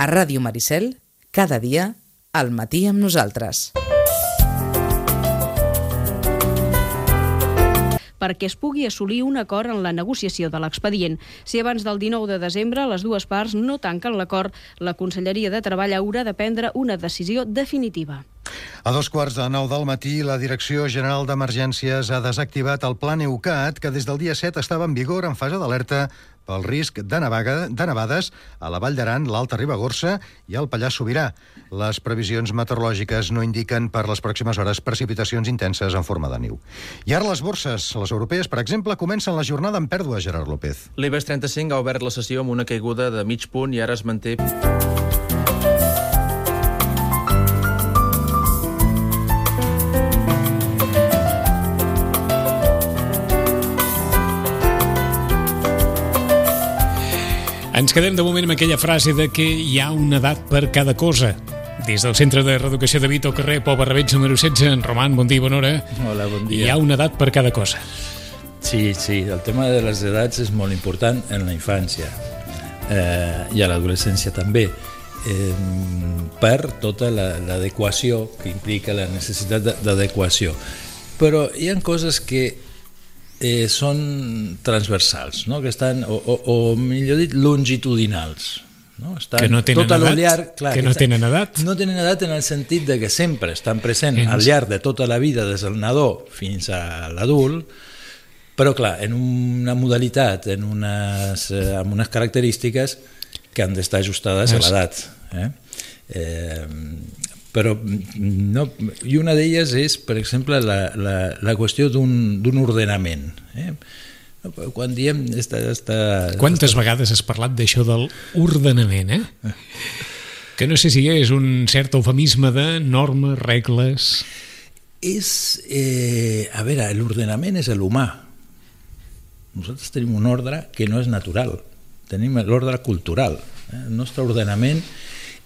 A Ràdio Maricel, cada dia, al matí amb nosaltres. perquè es pugui assolir un acord en la negociació de l'expedient. Si abans del 19 de desembre les dues parts no tanquen l'acord, la Conselleria de Treball haurà de prendre una decisió definitiva. A dos quarts de nou del matí, la Direcció General d'Emergències ha desactivat el pla Neucat, que des del dia 7 estava en vigor en fase d'alerta pel risc de, nevaga, de nevades a la Vall d'Aran, l'Alta Ribagorça i al Pallars Sobirà. Les previsions meteorològiques no indiquen per les pròximes hores precipitacions intenses en forma de niu. I ara les borses, les europees, per exemple, comencen la jornada en pèrdua, Gerard López. L'IBEX 35 ha obert la sessió amb una caiguda de mig punt i ara es manté... Ens quedem de moment amb aquella frase de que hi ha una edat per cada cosa. Des del Centre de Reeducació de Vito, carrer Pau Barrabeig, número 16, en Roman, bon dia, bona hora. Hola, bon dia. Hi ha una edat per cada cosa. Sí, sí, el tema de les edats és molt important en la infància eh, i a l'adolescència també eh, per tota l'adequació la, que implica la necessitat d'adequació. Però hi ha coses que eh, són transversals, no? que estan, o, o, o millor dit, longitudinals. No? Estan que no tenen tot edat, llarg, clar, que no tenen edat. No tenen edat en el sentit de que sempre estan presents al llarg de tota la vida, des del nadó fins a l'adult, però clar, en una modalitat, en unes, eh, amb unes característiques que han d'estar ajustades a l'edat. Eh? Eh, però no, i una d'elles és, per exemple, la, la, la qüestió d'un ordenament. Eh? Quan diem... Esta, esta, Quantes esta... vegades has parlat d'això del ordenament, eh? Que no sé si és un cert eufemisme de normes, regles... És, eh, a veure, l'ordenament és l'humà. Nosaltres tenim un ordre que no és natural. Tenim l'ordre cultural. Eh? El nostre ordenament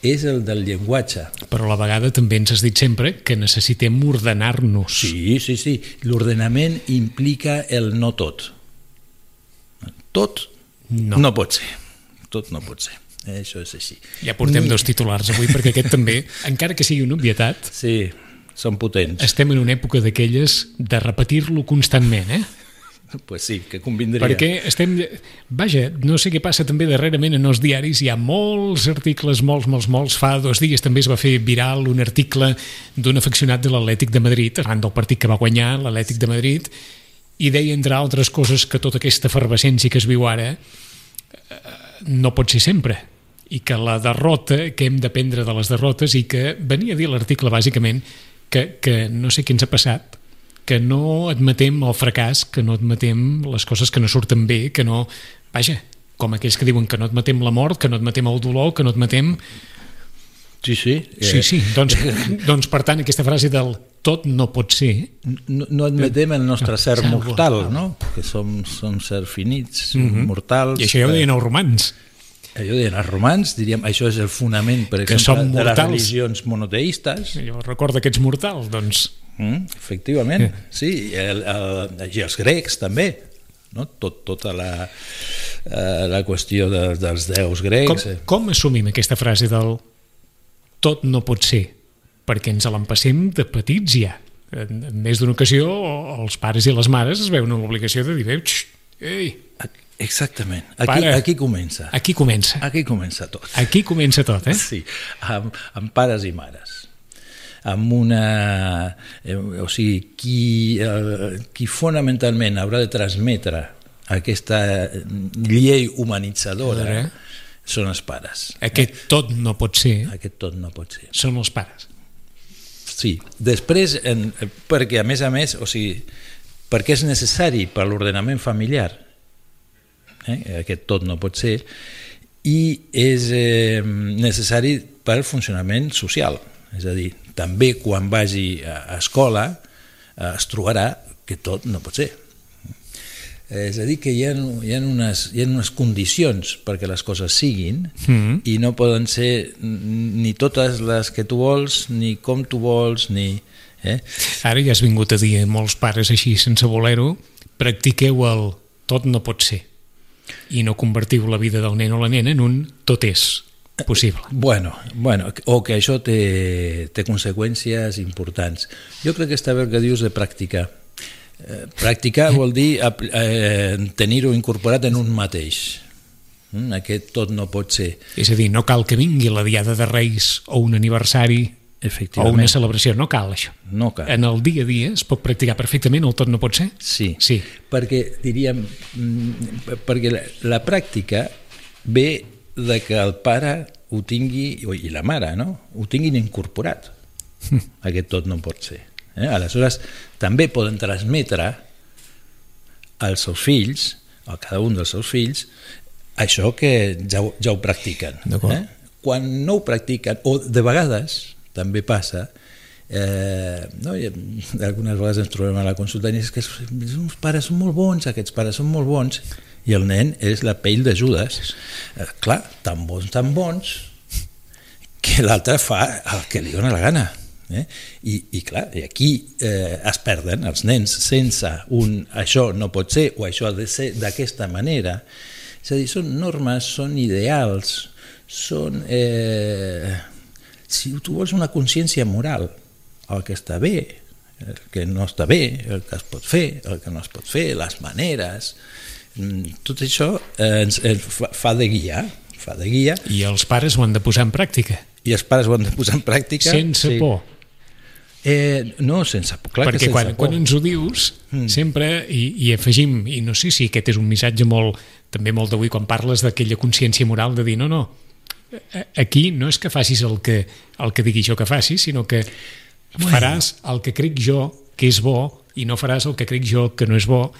és el del llenguatge. Però a la vegada també ens has dit sempre que necessitem ordenar-nos. Sí, sí, sí. L'ordenament implica el no tot. Tot no. no pot ser. Tot no pot ser. Això és així. Ja portem dos titulars avui, perquè aquest també, encara que sigui una obvietat... Sí, són potents. Estem en una època d'aquelles de repetir-lo constantment, eh? pues sí, que convindria. Perquè estem... Vaja, no sé què passa també darrerament en els diaris, hi ha molts articles, molts, molts, molts. Fa dos dies també es va fer viral un article d'un afeccionat de l'Atlètic de Madrid, arran del partit que va guanyar l'Atlètic de Madrid, i deia, entre altres coses, que tota aquesta efervescència que es viu ara eh, no pot ser sempre i que la derrota, que hem d'aprendre de les derrotes i que venia a dir l'article bàsicament que, que no sé què ens ha passat, que no admetem el fracàs, que no admetem les coses que no surten bé, que no... Vaja, com aquells que diuen que no admetem la mort, que no admetem el dolor, que no admetem... Sí, sí. Sí, sí. Doncs, doncs, per tant, aquesta frase del tot no pot ser... No, no admetem el nostre ser no, mortal, no? Que som, som ser finits, mm -hmm. mortals... I això ja ho deien els romans. Allò deien els romans, diríem, això és el fonament, per que exemple, de les religions monoteistes. Jo recordo aquests mortals, doncs Mm, efectivament, sí, el, el, i els grecs també, no? Tot, tota la, eh, la qüestió de, dels déus grecs. Com, eh. com assumim aquesta frase del tot no pot ser? Perquè ens l'empassem de petits ja. En, en més d'una ocasió, els pares i les mares es veuen l'obligació de dir ei, Exactament. Aquí, Pare, aquí comença. Aquí comença. Aquí comença tot. Aquí comença tot, eh? Sí, amb, amb pares i mares amb una... Eh, o sigui, qui, eh, qui fonamentalment haurà de transmetre aquesta llei humanitzadora eh? són els pares. Aquest tot no pot ser. Aquest tot no pot ser. Són els pares. Sí. Després, en, perquè a més a més, o sigui, perquè és necessari per l'ordenament familiar, eh? aquest tot no pot ser, i és eh, necessari per al funcionament social, és a dir, també quan vagi a escola eh, es trobarà que tot no pot ser. És a dir, que hi ha, hi ha, unes, hi ha unes condicions perquè les coses siguin mm -hmm. i no poden ser ni totes les que tu vols, ni com tu vols, ni... Eh? Ara ja has vingut a dir molts pares així sense voler-ho, practiqueu el tot no pot ser i no convertiu la vida del nen o la nena en un tot és possible. Bueno, bueno, o que això té, té conseqüències importants. Jo crec que està bé el que dius de pràctica. Eh, practicar vol dir eh, tenir-ho incorporat en un mateix. Mm, aquest tot no pot ser. És a dir, no cal que vingui la Diada de Reis o un aniversari o una celebració, no cal això. No cal. En el dia a dia es pot practicar perfectament el tot no pot ser? Sí, Sí. perquè diríem mm, perquè la, la pràctica ve de que el pare ho tingui, i la mare, no? ho tinguin incorporat. Aquest tot no pot ser. Eh? Aleshores, també poden transmetre als seus fills, a cada un dels seus fills, això que ja, ja ho practiquen. Eh? Quan no ho practiquen, o de vegades també passa, eh, no? I algunes vegades ens trobem a la consulta i és que els uns pares són molt bons, aquests pares són molt bons, i el nen és la pell de Judes. Eh, clar, tan bons, tan bons, que l'altre fa el que li dóna la gana. Eh? I, I clar, i aquí eh, es perden els nens sense un això no pot ser o això ha de ser d'aquesta manera. És a dir, són normes, són ideals, són... Eh, si tu vols una consciència moral, el que està bé, el que no està bé, el que es pot fer, el que no es pot fer, les maneres, tot això eh, ens, ens fa, fa de guia, fa de guia, I els pares ho han de posar en pràctica, i els pares ho han de posar en pràctica. sense por. Eh, no, sense por, clar que Perquè sense quan, por. quan ens ho dius, mm. sempre, i, i afegim, i no sé si aquest és un missatge molt, també molt d'avui, quan parles d'aquella consciència moral de dir, no, no, a- aquí no és que facis el que, el que digui jo que facis, sinó que Bueno. faràs el que crec jo que és bo i no faràs el que crec jo que no és bo.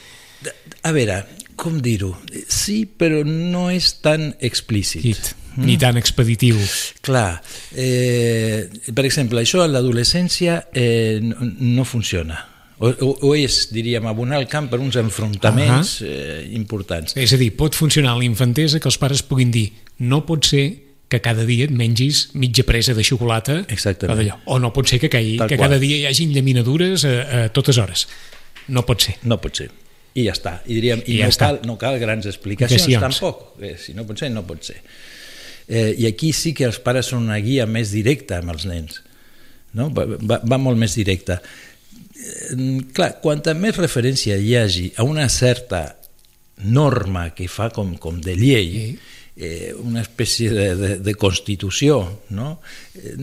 A veure, com dir-ho? Sí, però no és tan explícit. Dit, ni tan expeditiu. Clar, eh, per exemple, això a l'adolescència eh, no, no funciona. O, o, o és, diríem, abonar el camp per uns enfrontaments uh -huh. eh, importants. És a dir, pot funcionar la infantesa que els pares puguin dir no pot ser que cada dia et mengis mitja presa de xocolata Exactament. o no pot ser que, caigui, Tal que qual. cada dia hi hagin llaminadures a, a totes hores. No pot ser. No pot ser. I ja està. I diríem, i, I ja no, està. cal, no cal grans explicacions Explicacions. tampoc. Eh, si no pot ser, no pot ser. Eh, I aquí sí que els pares són una guia més directa amb els nens. No? Va, va, va molt més directa. Eh, clar, quanta més referència hi hagi a una certa norma que fa com, com de llei, eh, una espècie de, de, de constitució, no? eh,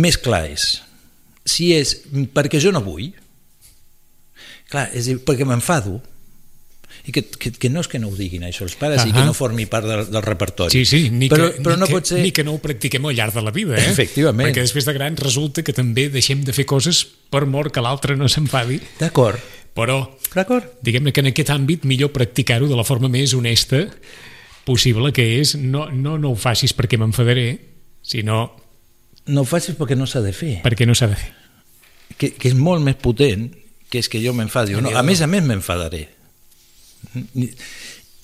més clar és. Si és perquè jo no vull, clar, és dir, perquè m'enfado, i que, que, que no és que no ho diguin això els pares uh -huh. i que no formi part del, del repertori Sí, sí, ni, però, que, però ni, no que, pot ser ni que no ho practiquem al llarg de la vida, eh? Efectivament. Perquè després de grans resulta que també deixem de fer coses per mort que l'altre no s'enfadi, d'acord, però diguem-ne que en aquest àmbit millor practicar-ho de la forma més honesta possible, que és no, no, no ho facis perquè m'enfadaré, sinó no ho facis perquè no s'ha de fer perquè no s'ha de fer. que, que és molt més potent que és que jo m'enfadi o no. A més a més m'enfadaré.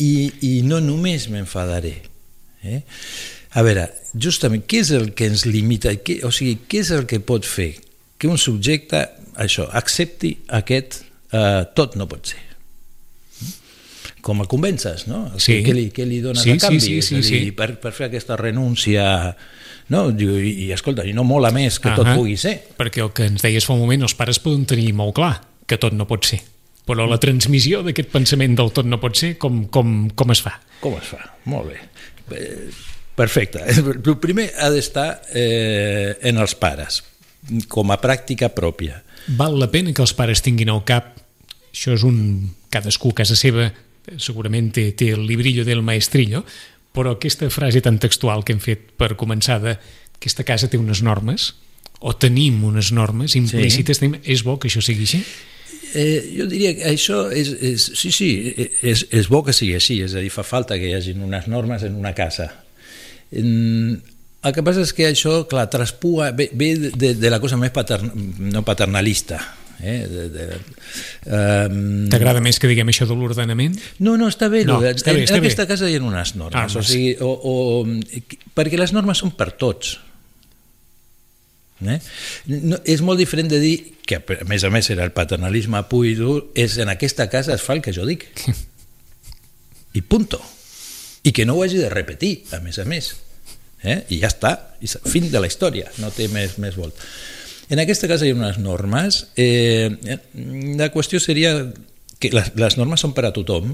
I, I no només m'enfadaré. Eh? A veure, justament, què és el que ens limita? Què, o sigui, què és el que pot fer que un subjecte, això, accepti aquest eh, tot no pot ser? Com el convences, no? O Sí. què, li, què li dones Sí, a canvi? sí, sí, sí, dir, sí. Per, per fer aquesta renúncia... No? I, i escolta, i no mola més que tot Ahà. pugui ser. Perquè el que ens deies fa un moment, els pares poden tenir molt clar que tot no pot ser. Però la transmissió d'aquest pensament del tot no pot ser, com, com, com es fa? Com es fa? Molt bé. Eh, Perfecte. El primer ha d'estar eh, en els pares, com a pràctica pròpia. Val la pena que els pares tinguin al cap, això és un... cadascú a casa seva segurament té, té el librillo del maestrillo, però aquesta frase tan textual que hem fet per començar de aquesta casa té unes normes, o tenim unes normes implícites, sí. és bo que això sigui així? Eh, jo diria que això és, és sí, sí, és, és bo que sigui així, és a dir, fa falta que hi hagin unes normes en una casa. En, el que passa és que això, clar, traspua, ve, ve de, de la cosa més patern, no paternalista, eh? de, de, um, T'agrada més que diguem això de l'ordenament? No, no, està bé. No, No, està bé, en, està en aquesta bé. casa hi ha unes normes. Ah, o sigui, o, o, perquè les normes són per tots. Eh? No, és molt diferent de dir que, a més a més, era el paternalisme pur i dur, és en aquesta casa es fa el que jo dic. I punto. I que no ho hagi de repetir, a més a més. eh? i ja està, i fin de la història, no té més, més volt. En aquesta casa hi ha unes normes. Eh, eh, la qüestió seria que les, les normes són per a tothom.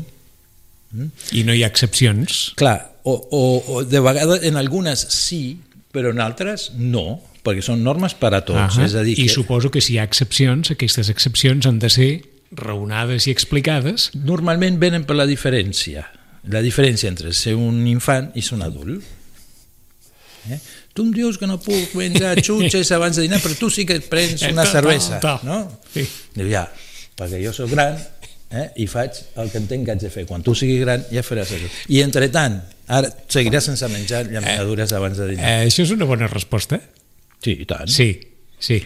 I no hi ha excepcions. Clar, o, o, o de vegades en algunes sí, però en altres no, perquè són normes per a tots. Ahà. És a dir, I que suposo que si hi ha excepcions, aquestes excepcions han de ser raonades i explicades. normalment venen per la diferència. La diferència entre ser un infant i ser un adult. Eh? Tu em dius que no puc menjar xutxes abans de dinar, però tu sí que et prens una cervesa, no? Sí. Diu, ja, perquè jo sóc gran eh, i faig el que entenc que haig de fer. Quan tu siguis gran ja faràs això. I entre tant, ara seguiràs sense menjar llaminadures abans de dinar. Eh, això és una bona resposta. Sí, i tant. Sí, sí.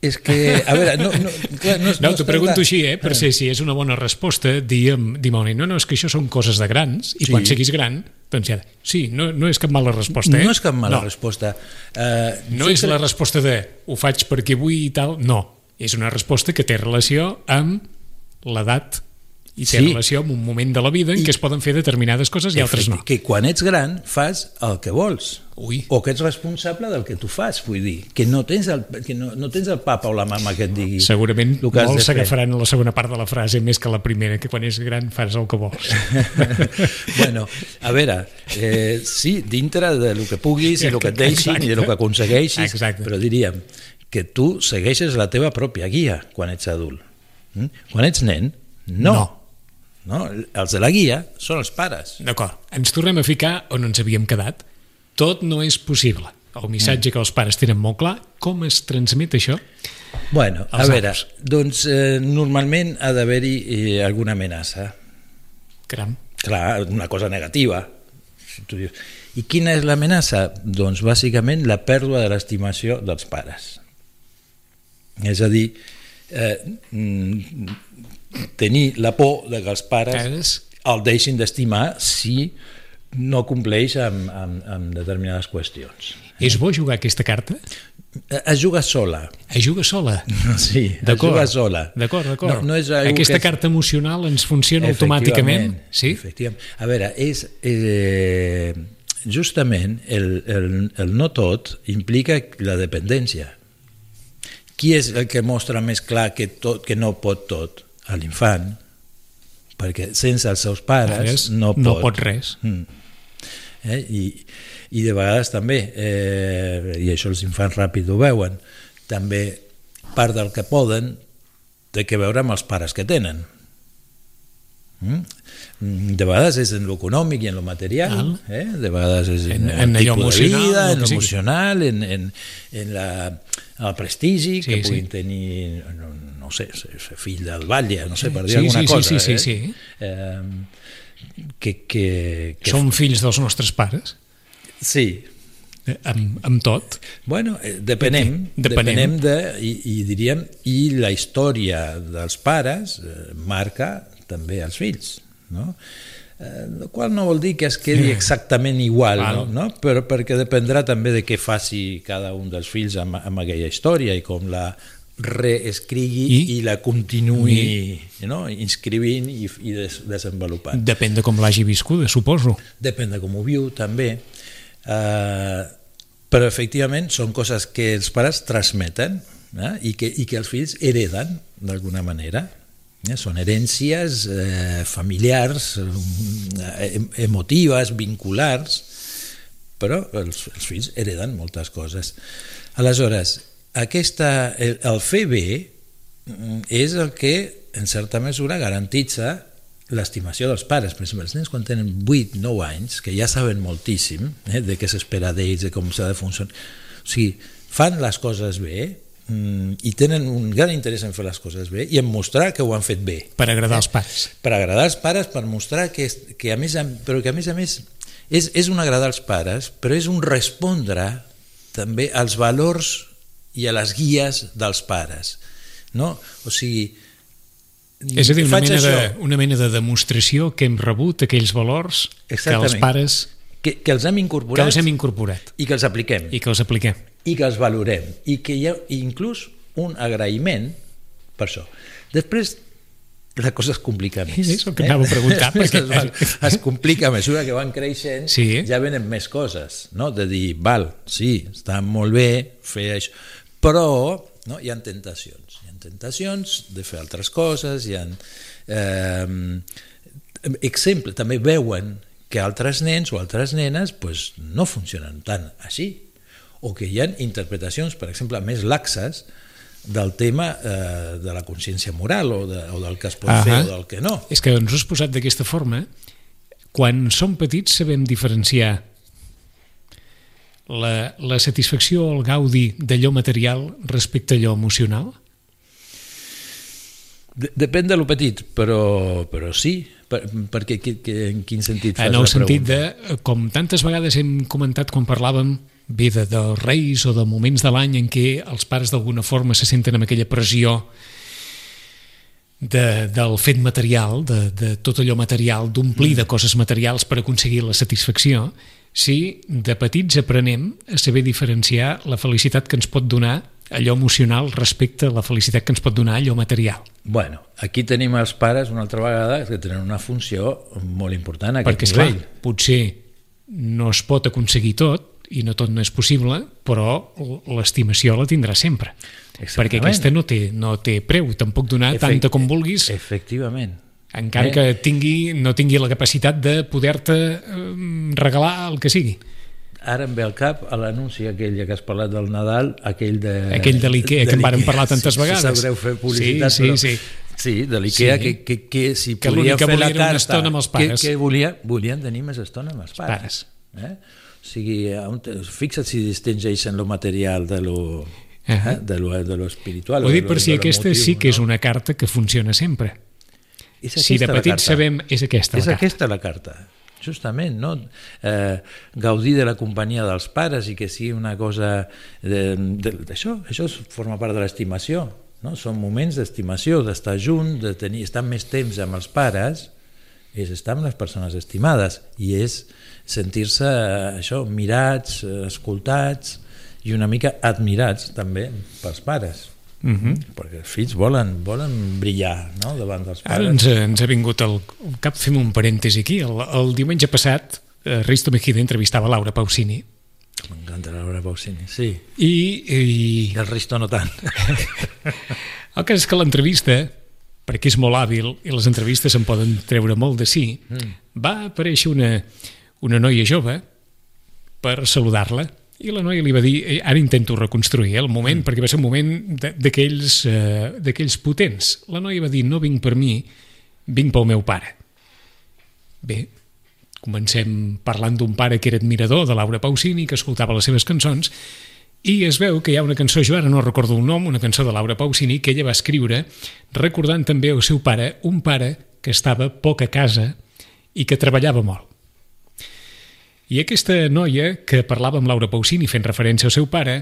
És que, a veure, no, no, clar, no, No, és t'ho pregunto així, eh? Per ser, si és una bona resposta, digue'm, digue'm no, no, és que això són coses de grans, i Sí. quan siguis gran, doncs ja... Sí, no, no és cap mala resposta, eh? No és cap mala no. resposta. Uh, No és la resposta de ho faig perquè vull i tal, no. És una resposta que té relació amb l'edat i té Sí. relació amb un moment de la vida en I- què es poden fer determinades coses i altres no. Que quan ets gran fas el que vols. Ui. O que ets responsable del que tu fas, vull dir. Que no tens el, que no, no tens el papa o la mama que et digui Segurament el que molts s'agafaran a la segona part de la frase més que la primera, que quan és gran fas el que vols. bueno, a veure, eh, sí, dintre de lo que puguis i el que et deixin Exacte. i de lo que aconsegueixis, Exacte. però diríem que tu segueixes la teva pròpia guia quan ets adult. Mm? Quan ets nen, no. No. No. Els de la guia són els pares. D'acord, ens tornem a ficar on ens havíem quedat. Tot no és possible. El missatge que els pares tenen molt clar, com es transmet això? Bueno, a veure, altres. doncs eh, normalment ha d'haver-hi eh, alguna amenaça. Caram. Clar, una cosa negativa. Si tu dius, I quina és l'amenaça? Doncs bàsicament la pèrdua de l'estimació dels pares. És a dir, eh, mm, tenir la por de que els pares el deixin d'estimar si no compleix amb, amb, amb determinades qüestions. És bo jugar aquesta carta? Eh, Es juga sola. Es juga sola. Sí, es juga sola. D'acord, d'acord. No, no és Aquesta que carta emocional ens funciona automàticament? Sí? Efectivament. A veure, és, eh, justament el, el, el no tot implica la dependència. Qui és el que mostra més clar que, tot, que no pot tot? A l'infant. Perquè sense els seus pares Pares, no pot. no pot res. Mm. Eh? I, I de vegades també, eh, i això els infants ràpid ho veuen, també part del que poden té que veure amb els pares que tenen. Mm? De vegades és en lo econòmic i en lo material, eh? de vegades és en, En- el en allò tipus de vida, el en que lo sigui. emocional, en, en, en la, el prestigi Sí, que sí. puguin tenir, no, no sé, fill del batlle, no sé, per dir Sí, alguna sí, cosa. sí, sí, eh? sí. Eh, que, que, que Som fills dels nostres pares, Sí, eh, amb, amb tot. Bueno, eh, depenem, Depenem. depenem de, i, i diríem, i la història dels pares eh, marca també els fills, no? Eh, el qual no vol dir que es quedi exactament igual, no? No? Però perquè dependrà també de què faci cada un dels fills amb, amb aquella història i com la reescrigui I? i, i la continuï no? inscrivint i, i des, desenvolupant. Depèn de com l'hagi viscuda, suposo. Depèn de com ho viu, també. Uh, però, efectivament, són coses que els pares transmeten eh? I, que, i que els fills hereden, d'alguna manera. Eh? Són herències eh, familiars, eh, emotives, vinculars, però els, els fills hereden moltes coses. Aleshores, aquesta, el, el fer bé mm, és el que, en certa mesura, garantitza l'estimació dels pares. Per exemple, els nens quan tenen 8-9 anys, que ja saben moltíssim eh, de què s'espera d'ells, de com s'ha de funcionar, o sigui, fan les coses bé i tenen un gran interès en fer les coses bé i en mostrar que ho han fet bé Per agradar als pares. per agradar als pares, per mostrar que, que a més a, però que a més a més és, és un agradar als pares, però és un respondre també als valors i a les guies dels pares. No? O sigui, És a dir, una mena, de, això, una mena de demostració que hem rebut aquells valors que els Exactament. pares que, que els hem que incorporat els hem incorporat i que els apliquem i que els apliquem. I que els valorem i que hi ha inclús un agraïment per això. Després, la cosa es complica més. És el que anava a preguntar, perquè- es, es complica a mesura que van creixent, Sí. ja venen més coses, no? De dir, val, sí, està molt bé fer això, però no? hi ha tentacions, hi ha tentacions de fer altres coses, hi ha... Eh, exemple, també veuen que altres nens o altres nenes pues, no funcionen tant així, o que hi ha interpretacions, per exemple, més laxes del tema eh, de la consciència moral o, de, o del que es pot Ahà. fer o del que no. És que ens ho has posat d'aquesta forma. Quan som petits sabem diferenciar la, la satisfacció o el gaudi d'allò material respecte a allò emocional? De, depèn de lo petit, però, però sí, per, perquè que, que, en quin sentit fas En el la sentit pregunta? de, com tantes vegades hem comentat quan parlàvem bé de, dels reis o de moments de l'any en què els pares d'alguna forma se senten amb aquella pressió de, del fet material, de, de tot allò material, d'omplir de coses materials per aconseguir la satisfacció, si de petits aprenem a saber diferenciar la felicitat que ens pot donar allò emocional respecte a la felicitat que ens pot donar allò material. Bueno, aquí tenim els pares una altra vegada que tenen una funció molt important a aquest Perquè, esclar, nivell. potser no es pot aconseguir tot i no tot no és possible, però l'estimació la tindrà sempre. Exactament. Perquè aquesta no té, no té preu, tampoc donar Efect- tanta com vulguis, Efectivament. encara Eh? que tingui, no tingui la capacitat de poder-te eh, regalar el que sigui. Ara em ve al cap a l'anunci aquell que has parlat del Nadal, aquell de... Aquell de l'Ikea, que en vàrem l'Ikea. parlar tantes Sí, vegades. Sabreu fer publicitat, Sí, sí, però... sí. Sí, de l'Ikea, Sí. que, que, que si Que podia que fer la volia era una carta... estona amb els pares. Que, que volia, volien tenir més estona amb els pares. pares. Eh? O sigui, fixa't si distingeixen lo material de lo, Ahà. eh? de lo, de lo espiritual. Ho dic per si aquesta emotiu, sí que és no? una carta que funciona sempre. És Si de petits sabem... És aquesta És la carta. aquesta la carta, justament, no? Eh, gaudir de la companyia dels pares i que sigui una cosa... D'això, això és- forma part de l'estimació, no? Són moments d'estimació, d'estar junt, de tenir, estar més temps amb els pares, és estar amb les persones estimades i és sentir-se eh, això, mirats, eh, escoltats i una mica admirats també pels pares. Uh -huh. Perquè els fills volen, volen brillar no? davant dels pares. Ara ens, ens ha vingut al cap, fem un parèntesi aquí. El, el diumenge passat, eh, Risto Mejide entrevistava Laura Pausini M'encanta la Laura Pausini, sí. i, i I el Risto no tant. el cas és que l'entrevista, perquè és molt hàbil i les entrevistes en poden treure molt de sí, mm. va aparèixer una, una noia jove per saludar-la i la noia li va dir, eh, ara intento reconstruir eh, el moment, mm. perquè va ser un moment de- d'aquells eh, potents. La noia va dir, no vinc per mi, vinc pel meu pare. Bé, comencem parlant d'un pare que era admirador de Laura Pausini, que escoltava les seves cançons, i es veu que hi ha una cançó, jo ara no recordo el nom, una cançó de Laura Pausini, que ella va escriure recordant també el seu pare, un pare que estava poc a casa i que treballava molt. I aquesta noia que parlava amb Laura Pausini fent referència al seu pare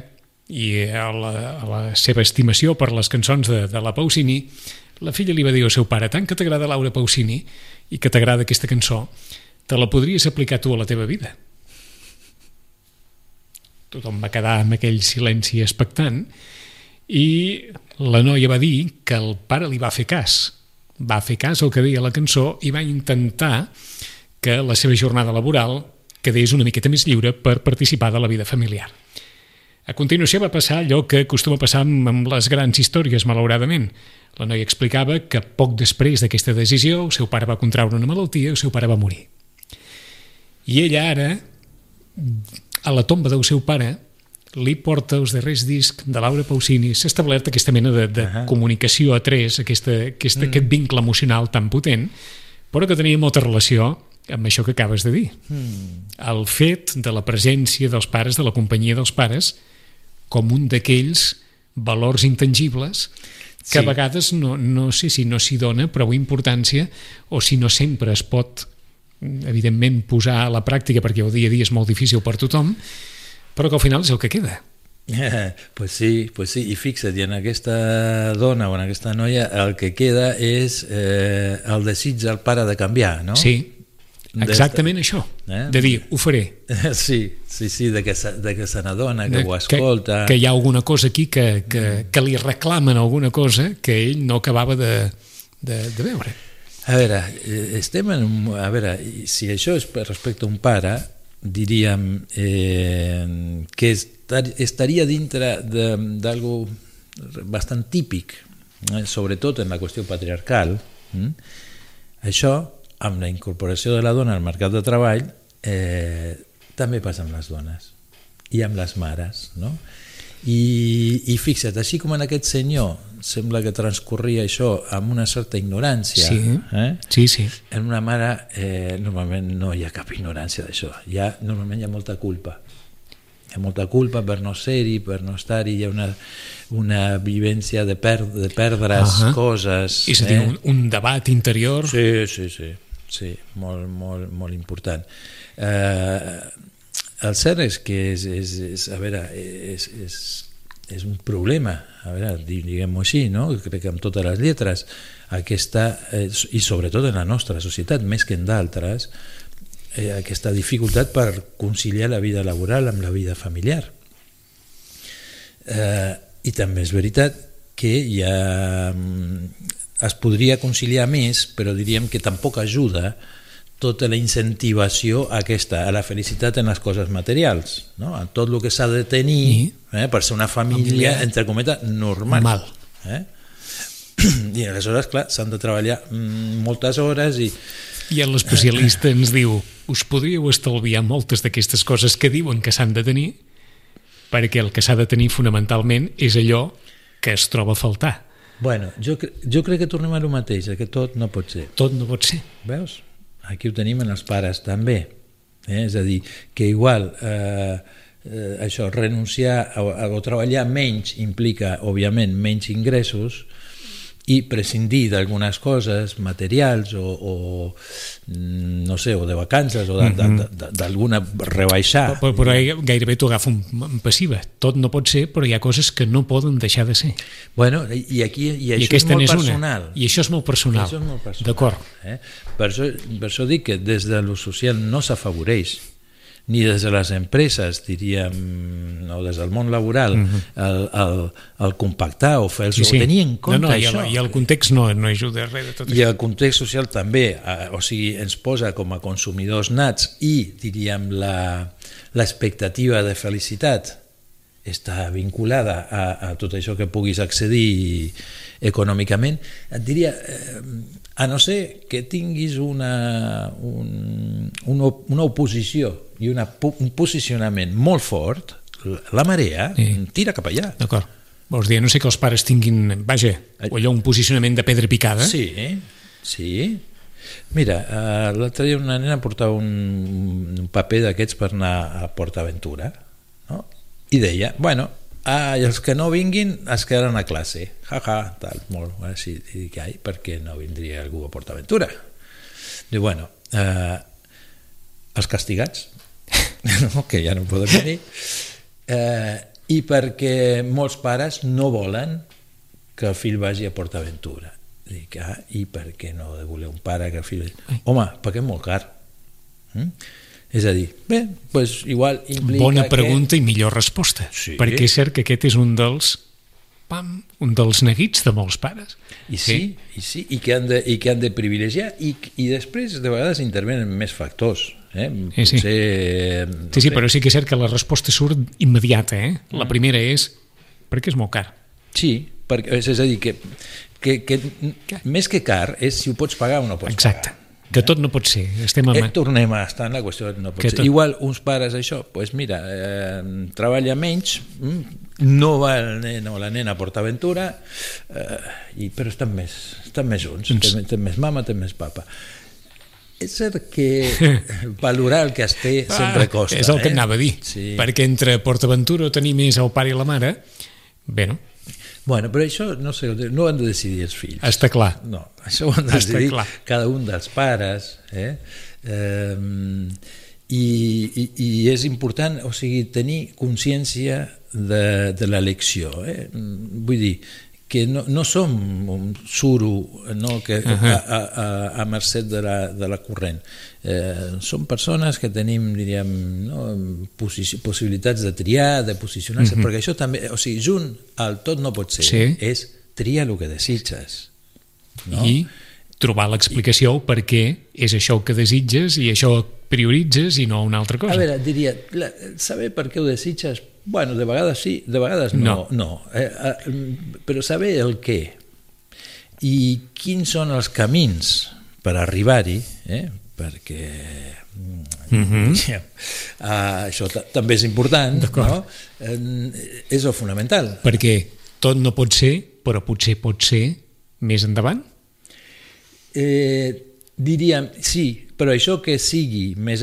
i a la, a la seva estimació per les cançons de, de la Pausini, la filla li va dir al seu pare, tant que t'agrada Laura Pausini i que t'agrada aquesta cançó, te la podries aplicar tu a la teva vida. Tothom va quedar amb aquell silenci expectant i la noia va dir que el pare li va fer cas. Va fer cas al que deia la cançó i va intentar que la seva jornada laboral quedés una miqueta més lliure per participar de la vida familiar. A continuació va passar allò que acostuma a passar amb les grans històries, malauradament. La noia explicava que poc després d'aquesta decisió el seu pare va contraure una malaltia i el seu pare va morir. I ella ara, a la tomba del seu pare, li porta els darrers discs de Laura Pausini. S'ha establert aquesta mena de, de uh -huh. comunicació a tres, aquesta, aquesta, mm. aquest vincle emocional tan potent, però que tenia molta relació amb això que acabes de dir. Mm. El fet de la presència dels pares, de la companyia dels pares, com un d'aquells valors intangibles que Sí. a vegades no, no sé si no s'hi dona prou importància o si no sempre es pot evidentment posar a la pràctica perquè el dia a dia és molt difícil per tothom però que al final és el que queda pues sí, pues sí, i fixa't, i en aquesta dona o en aquesta noia el que queda és eh, el desig del pare de canviar, no? sí, exactament això Eh? de dir, ho faré Sí, sí, sí, de que se, de que se n'adona, que de- ho escolta... que, que hi ha alguna cosa aquí que, que, que li reclamen alguna cosa que ell no acabava de, de, de veure. A veure, eh, estem en un... A veure, si això és respecte a un pare, diríem eh, que estar, estaria dintre d'algo bastant típic, eh, sobretot en la qüestió patriarcal. Mm? Això, amb la incorporació de la dona al mercat de treball, eh, també passa amb les dones i amb les mares, no? I, i fixa't, així com en aquest senyor sembla que transcorria això amb una certa ignorància sí, eh? sí, sí. en una mare eh, normalment no hi ha cap ignorància d'això hi ha, normalment hi ha molta culpa hi ha molta culpa per no ser-hi per no estar-hi, hi ha una, una vivència de, per, de perdre's uh -huh. coses és a dir, eh? un, un debat interior sí, sí, sí, sí molt, molt, molt important eh, el cert és que és, és, és a veure, és, és, és un problema, a veure, diguem-ho així, no? crec que amb totes les lletres, aquesta, eh, i sobretot en la nostra societat, més que en d'altres, eh, aquesta dificultat per conciliar la vida laboral amb la vida familiar. Eh, I també és veritat que hi ha, es podria conciliar més, però diríem que tampoc ajuda tota la incentivació aquesta, a la felicitat en les coses materials, no? a tot el que s'ha de tenir eh, per ser una família, entre cometes, normal. Normal. Eh? I aleshores, clar, s'han de treballar mm, moltes hores i... I l'especialista ens diu us podríeu estalviar moltes d'aquestes coses que diuen que s'han de tenir perquè el que s'ha de tenir fonamentalment és allò que es troba a faltar. Bueno, jo, jo crec que tornem a lo mateix, que tot no pot ser. Tot no pot ser. Veus? Aquí ho tenim en els pares també. Eh? És a dir, que igual eh, eh, això, renunciar a, o treballar menys implica, òbviament, menys ingressos, i prescindir d'algunes coses materials o, o no sé, o de vacances o d'alguna rebaixar però, però gairebé t'ho agafa en passiva. Tot no pot ser però hi ha coses que no poden deixar de ser. Bueno, i aquí i això I és molt personal una. i això és molt personal, això és molt personal d'acord. eh? per, això, per això dic que des de lo social no s'afavoreix ni des de les empreses, diríem, o des del món laboral, uh -huh. el, el, el compactar o fer-los, sí, sí. tenir en compte no, no, això. I el, I el context no, no ajuda res de tot I això. el context social també, eh, o sigui, ens posa com a consumidors nats i, diríem, l'expectativa de felicitat està vinculada a, a tot això que puguis accedir econòmicament, et diria, eh, a no ser que tinguis una, un, una, una oposició i una, un posicionament molt fort, la marea sí. tira cap allà. D'acord. Vols dir, no sé que els pares tinguin, vaja, o allò, un posicionament de pedra picada? Sí, sí. Mira, uh, l'altre dia una nena portava un, un paper d'aquests per anar a PortAventura, no? i deia, bueno, ah, i els que no vinguin es quedaran a classe, ja, ja, tal, molt, així, i dic, ai, per què no vindria algú a PortAventura? Diu, bueno, eh, els castigats, no, que ja no poden venir, eh, i perquè molts pares no volen que el fill vagi a PortAventura. Dic, ah, i per què no de voler un pare que el fill... Home, perquè és molt car. Mm? És a dir, bé, doncs igual implica Bona pregunta que... i millor resposta, Sí. perquè és cert que aquest és un dels pam, un dels neguits de molts pares. I sí, i sí, i que han de, i que han de privilegiar i, i després de vegades intervenen més factors. Eh? Sí, sí. Potser, no Sí, sí, però sí que és cert que la resposta surt immediata, eh? Mm. La primera és perquè és molt car. Sí, perquè, és, a dir, que, que, que més que car és si ho pots pagar o no pots Exacte. pagar. Que tot no pot ser. Estem Eh, amb... tornem a estar en la qüestió no pot Que ser. tot- Igual uns pares això, pues mira, eh, treballa menys, mm, no va el nen o la nena a PortAventura, eh, i, però estan més, estan més junts, Doncs- té, té més mama, té més papa. És cert que valorar el que es té sempre costa. Ah, és el que eh? anava a dir. Sí. Perquè entre PortAventura o tenir més el pare i la mare, bé, no? Bueno, però això no, sé, no ho han de decidir els fills. Està clar. No, això ho han de Està decidir clar. cada un dels pares. Eh? Eh, i, i, I és important, o sigui, tenir consciència de, de l'elecció. Eh? Vull dir, que no, no som un suro no, que, uh -huh. a, a, a, a mercè de la, de la corrent. Eh, som persones que tenim, diríem, no, posici, possibilitats de triar, de posicionar-se, uh -huh. perquè això també, o sigui, junt al tot no pot ser, Sí. és triar el que desitges. No? I trobar l'explicació per què és això que desitges i això prioritzes i no una altra cosa. A veure, diria, la, saber per què ho desitges, bueno, de vegades sí, de vegades no, no. no. Eh, eh, però saber el què i quins són els camins per arribar-hi, eh? perquè Mm -hmm. ja, uh, això també és important, no? Eh, és el fonamental. Perquè tot no pot ser, però potser pot ser més endavant? Eh, diríem, sí, però això que sigui més